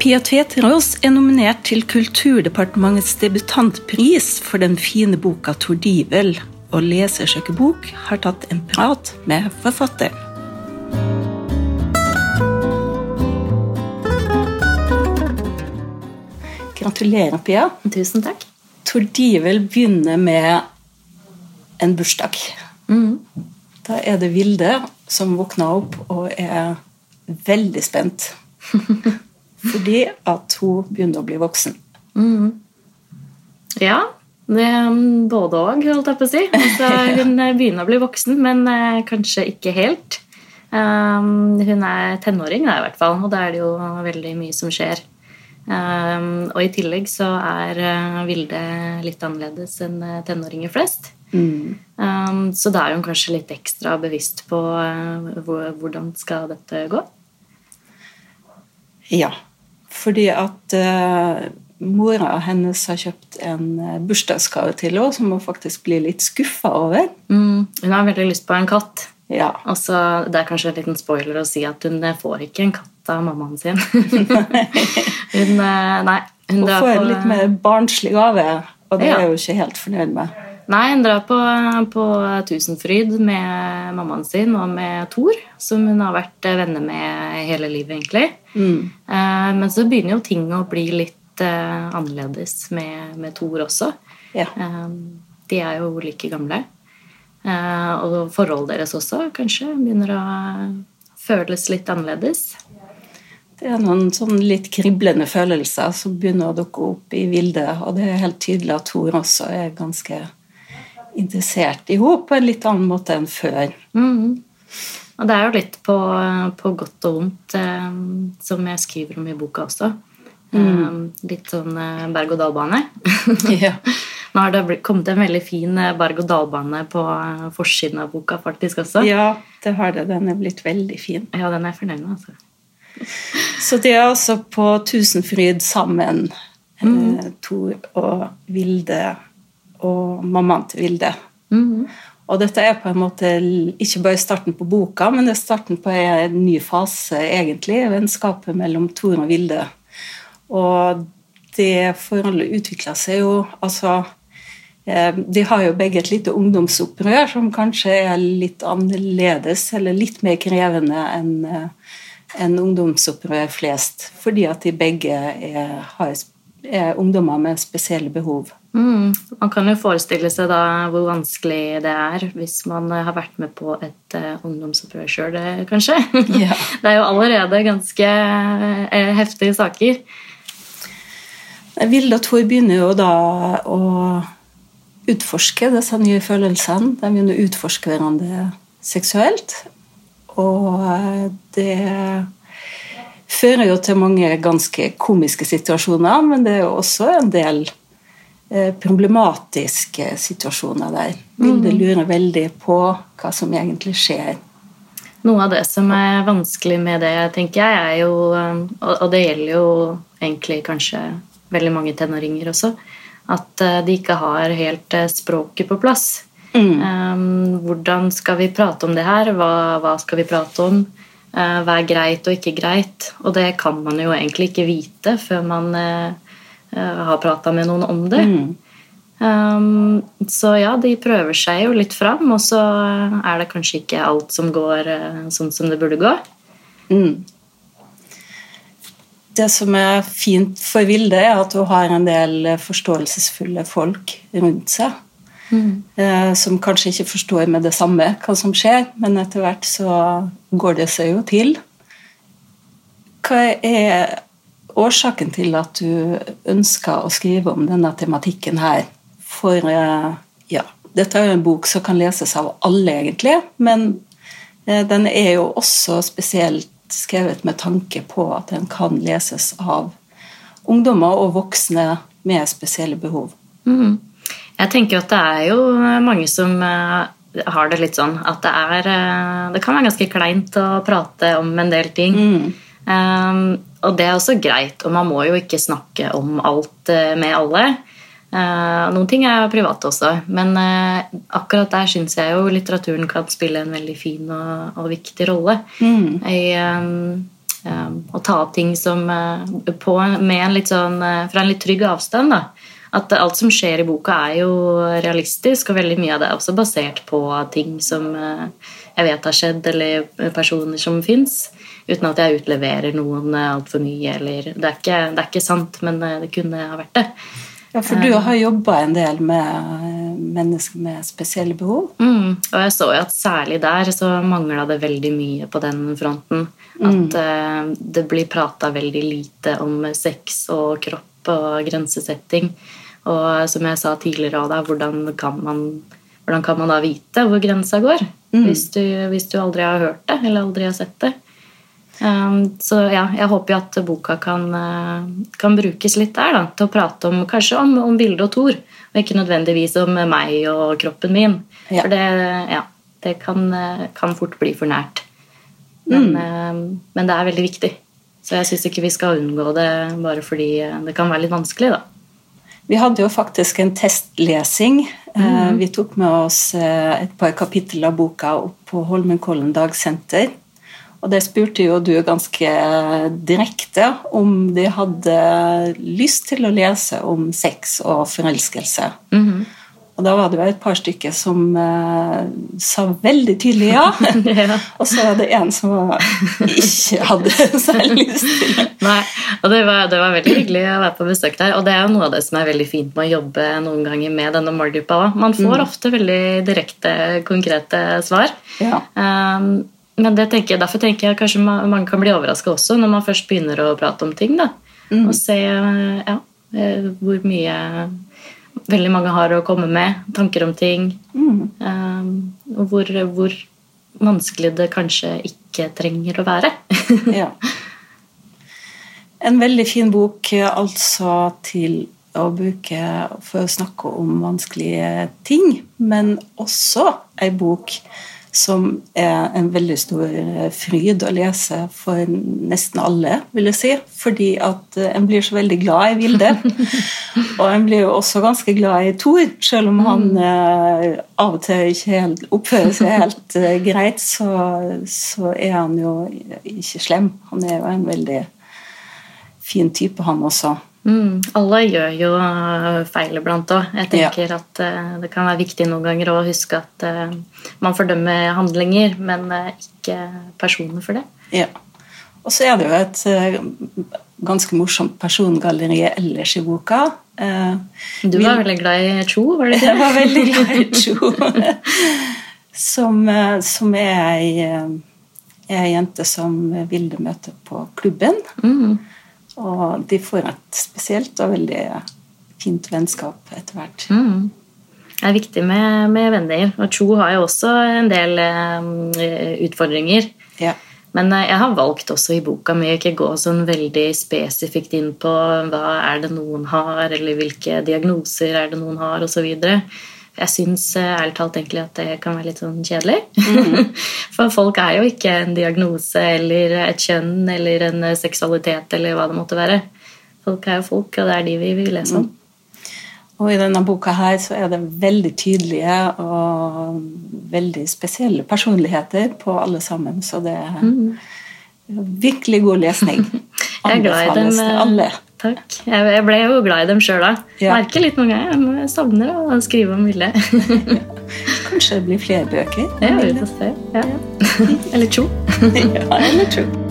Pia Tveterås er nominert til Kulturdepartementets debutantpris for den fine boka 'Tordivel', og Lesersøkebok har tatt en prat med forfatteren. Gratulerer, Pia. Tusen takk. Tordivel begynner med en bursdag. Da er det Vilde som våkner opp og er veldig spent. Fordi at hun begynner å bli voksen. Ja, det er både òg, holdt jeg på å si. Altså, hun begynner å bli voksen, men eh, kanskje ikke helt. Um, hun er tenåring, da, i hvert fall, og da er det jo veldig mye som skjer. Um, og i tillegg så er uh, Vilde litt annerledes enn tenåringer flest. Um, så da er hun kanskje litt ekstra bevisst på uh, hvor, hvordan skal dette gå. Ja, fordi at uh, mora hennes har kjøpt en eh, bursdagsgave til henne som hun faktisk blir litt skuffa over. Mm, hun har veldig lyst på en katt. Ja. Også, Det er kanskje en liten spoiler å si at hun eh, får ikke en katt av mammaen sin. hun, eh, nei, hun, Hun får en litt mer barnslig gave, og det Ja. er hun ikke helt fornøyd med. Nei, hun drar på, på Tusenfryd med mammaen sin og med Thor, som hun har vært venner med hele livet, egentlig. Eh, Men så begynner jo ting å bli litt eh, annerledes med, med Thor også. Ja. Eh, De er jo like gamle. Eh, Og forholdet deres også kanskje begynner å føles litt annerledes. Det er noen sånn litt kriblende følelser som begynner å dukke opp i Vilde, og det er helt tydelig at Thor også er ganske interessert i henne på en litt annen måte enn før. Mm. Og det er jo litt på, på godt og vondt, eh, som jeg skriver om i boka også. Eh, litt sånn eh, berg-og-dal-bane. Ja. Nå har det kommet en veldig fin eh, berg-og-dal-bane på eh, forsiden av boka faktisk også. ja, det har det. Den er blitt veldig fin. Ja, den er jeg fornøyd med. altså. Så de er altså på Tusenfryd sammen, mm. Tor og Vilde og mammaen til Vilde. Og dette er på en måte ikke bare starten på boka, men det er starten på en ny fase, egentlig, vennskapet mellom Toren og Vilde. Og det forholdet utvikla seg jo altså eh, De har jo begge et lite ungdomsopprør som kanskje er litt annerledes eller litt mer krevende enn en ungdomsopprør flest, fordi at de begge er, har, er ungdommer med spesielle behov. Mm. Man kan jo forestille seg da hvor vanskelig det er hvis man eh, har vært med på et uh, ungdomsopprør sjøl, kanskje. Ja. Det er jo allerede ganske uh, heftige saker. Vilde og Tor begynner jo da å utforske disse nye følelsene. De begynner å utforske hverandre seksuelt. Og eh, det fører jo til mange ganske komiske situasjoner, men det er jo også en del eh, problematiske situasjoner der. Bildet lurer veldig på hva som egentlig skjer. Noe av det som er vanskelig med det, tenker jeg, er jo um, Og det gjelder jo egentlig kanskje veldig mange tenåringer også. At eh, de ikke har helt eh, språket på plass. Mm. hvordan skal vi prate om det her? Hva, hva skal vi prate om? Eh, hva er greit og ikke greit? Og det kan man jo egentlig ikke vite før man eh, eh, har prata med noen om det. Um, så ja, de prøver seg jo litt fram, og så er det kanskje ikke alt som går eh, sånn som det burde gå. Det som er fint for Vilde, er at hun har en del forståelsesfulle folk rundt seg. Eh, som kanskje ikke forstår med det samme hva som skjer, men etter hvert så går det seg jo til. Hva er årsaken til at du ønsker å skrive om denne tematikken her? For eh, ja, dette er jo en bok som kan leses av alle, egentlig, men eh, den er jo også spesielt skrevet med tanke på at den kan leses av ungdommer og voksne med spesielle behov. Jeg tenker at det er jo mange som eh, har det litt sånn at det er Det kan være ganske kleint å prate om en del ting. Um, og det er også greit, og man må jo ikke snakke om alt eh, med alle. Eh, noen ting er private også, men eh, akkurat der syns jeg jo litteraturen kan spille en veldig fin og, og viktig rolle. I, um, å ta opp ting som på, med en litt sånn, fra en litt trygg avstand. da at alt som skjer i boka, er jo realistisk, og veldig mye av det er også basert på ting som eh, jeg vet har skjedd, eller personer som fins, uten at jeg utleverer noen eh, altfor mye. Eller, det, er ikke, det er ikke sant, men eh, det kunne ha vært det. Ja, For du har jobba en del med mennesker med spesielle behov? Mm, og jeg så jo at særlig der så mangla det veldig mye på den fronten. At mm. det blir prata veldig lite om sex og kropp og grensesetting. Og som jeg sa tidligere deg, hvordan kan man, hvordan kan man da vite hvor grensa går? Mm. Hvis, du, hvis, du, aldri har hørt det, eller aldri har sett det. Um, så ja, jeg håper jo at boka kan, uh, kan brukes litt der, da, til å prate om kanskje om, om Vilde og Thor, og ikke nødvendigvis om meg og kroppen min. Ja. For det, ja, det kan, uh, kan, fort bli for nært. Men, mm. uh, men det er veldig viktig. Så jeg syns ikke vi skal unngå det bare fordi det kan være litt vanskelig, da. Vi hadde jo faktisk en testlesing. Mm. Vi tok med oss eh, et par kapittel av boka opp på Holmenkollen dagsenter. Og det spurte jo du ganske direkte om de hadde lyst til å lese om sex og forelskelse. Mm. Og da var det jo et par stykker som eh, sa veldig tydelig ja. ja. Og så var det en som ikke hadde særlig lyst til det. Nei, og det var, det var, veldig hyggelig å være på besøk der. Og det er jo noe av det som er veldig fint med å jobbe noen ganger med denne målgruppa òg. Man får mm. ofte veldig direkte, konkrete svar. Ja. Um, men tenker, derfor tenker jeg kanskje mange kan bli overraska også når man først begynner å prate om ting. da. Mm. Og se ja, eh, hvor mye veldig mange har å komme med. Tanker om ting. Mm. Um, og hvor, hvor, vanskelig det kanskje ikke trenger å være. ja. En veldig fin bok altså til å bruke for å snakke om vanskelige ting, men også ei bok som er en veldig stor eh, fryd å lese for nesten alle, vil jeg si. Fordi at eh, en blir så veldig glad i Vilde. og en blir jo også ganske glad i Thor, selv om han mm. eh, av og til ikke helt oppfører seg helt eh, greit, så, så, er han jo ikke slem. Han er jo en veldig fin type, han også. Mm, alle gjør jo eh, feil iblant òg. Jeg tenker ja. at uh, det kan være viktig noen ganger å huske at uh, man fordømmer handlinger, men uh, ikke personer for det. Ja. Og så er det jo et ganske morsomt persongalleri ellers i boka. du var veldig glad i Cho, var det ikke? Jeg var veldig glad i Cho. som, som, er ei, ei jente som Vilde møter på klubben. Mm. Og de får et spesielt og veldig fint vennskap etter hvert. Mm. Det er viktig med, med, venner. Og Cho har jo også en del uh, utfordringer. Ja. Men uh, jeg har valgt også i boka mi ikke gå sånn veldig spesifikt inn på hva er det noen har, eller hvilke diagnoser er det noen har, osv. Jeg syns eh, ærlig talt egentlig at det kan være litt sånn kjedelig. Mm. For folk er jo ikke en diagnose eller et kjønn eller en eh, seksualitet eller hva det måtte være. Folk er jo folk, og det er de vi vil lese om. Mm. Og i denne boka her så er det veldig tydelige og veldig spesielle personligheter på alle sammen, så det er mm. virkelig god lesning. Jeg er glad i dem. Alle. Takk. Jeg ble jo glad i dem sjøl da. Ja. Merker litt noen ganger. Jeg savner å skrive om Vilde. Kanskje det blir flere bøker? Ja, vi får se. Ja. Eller to. ja, eller to.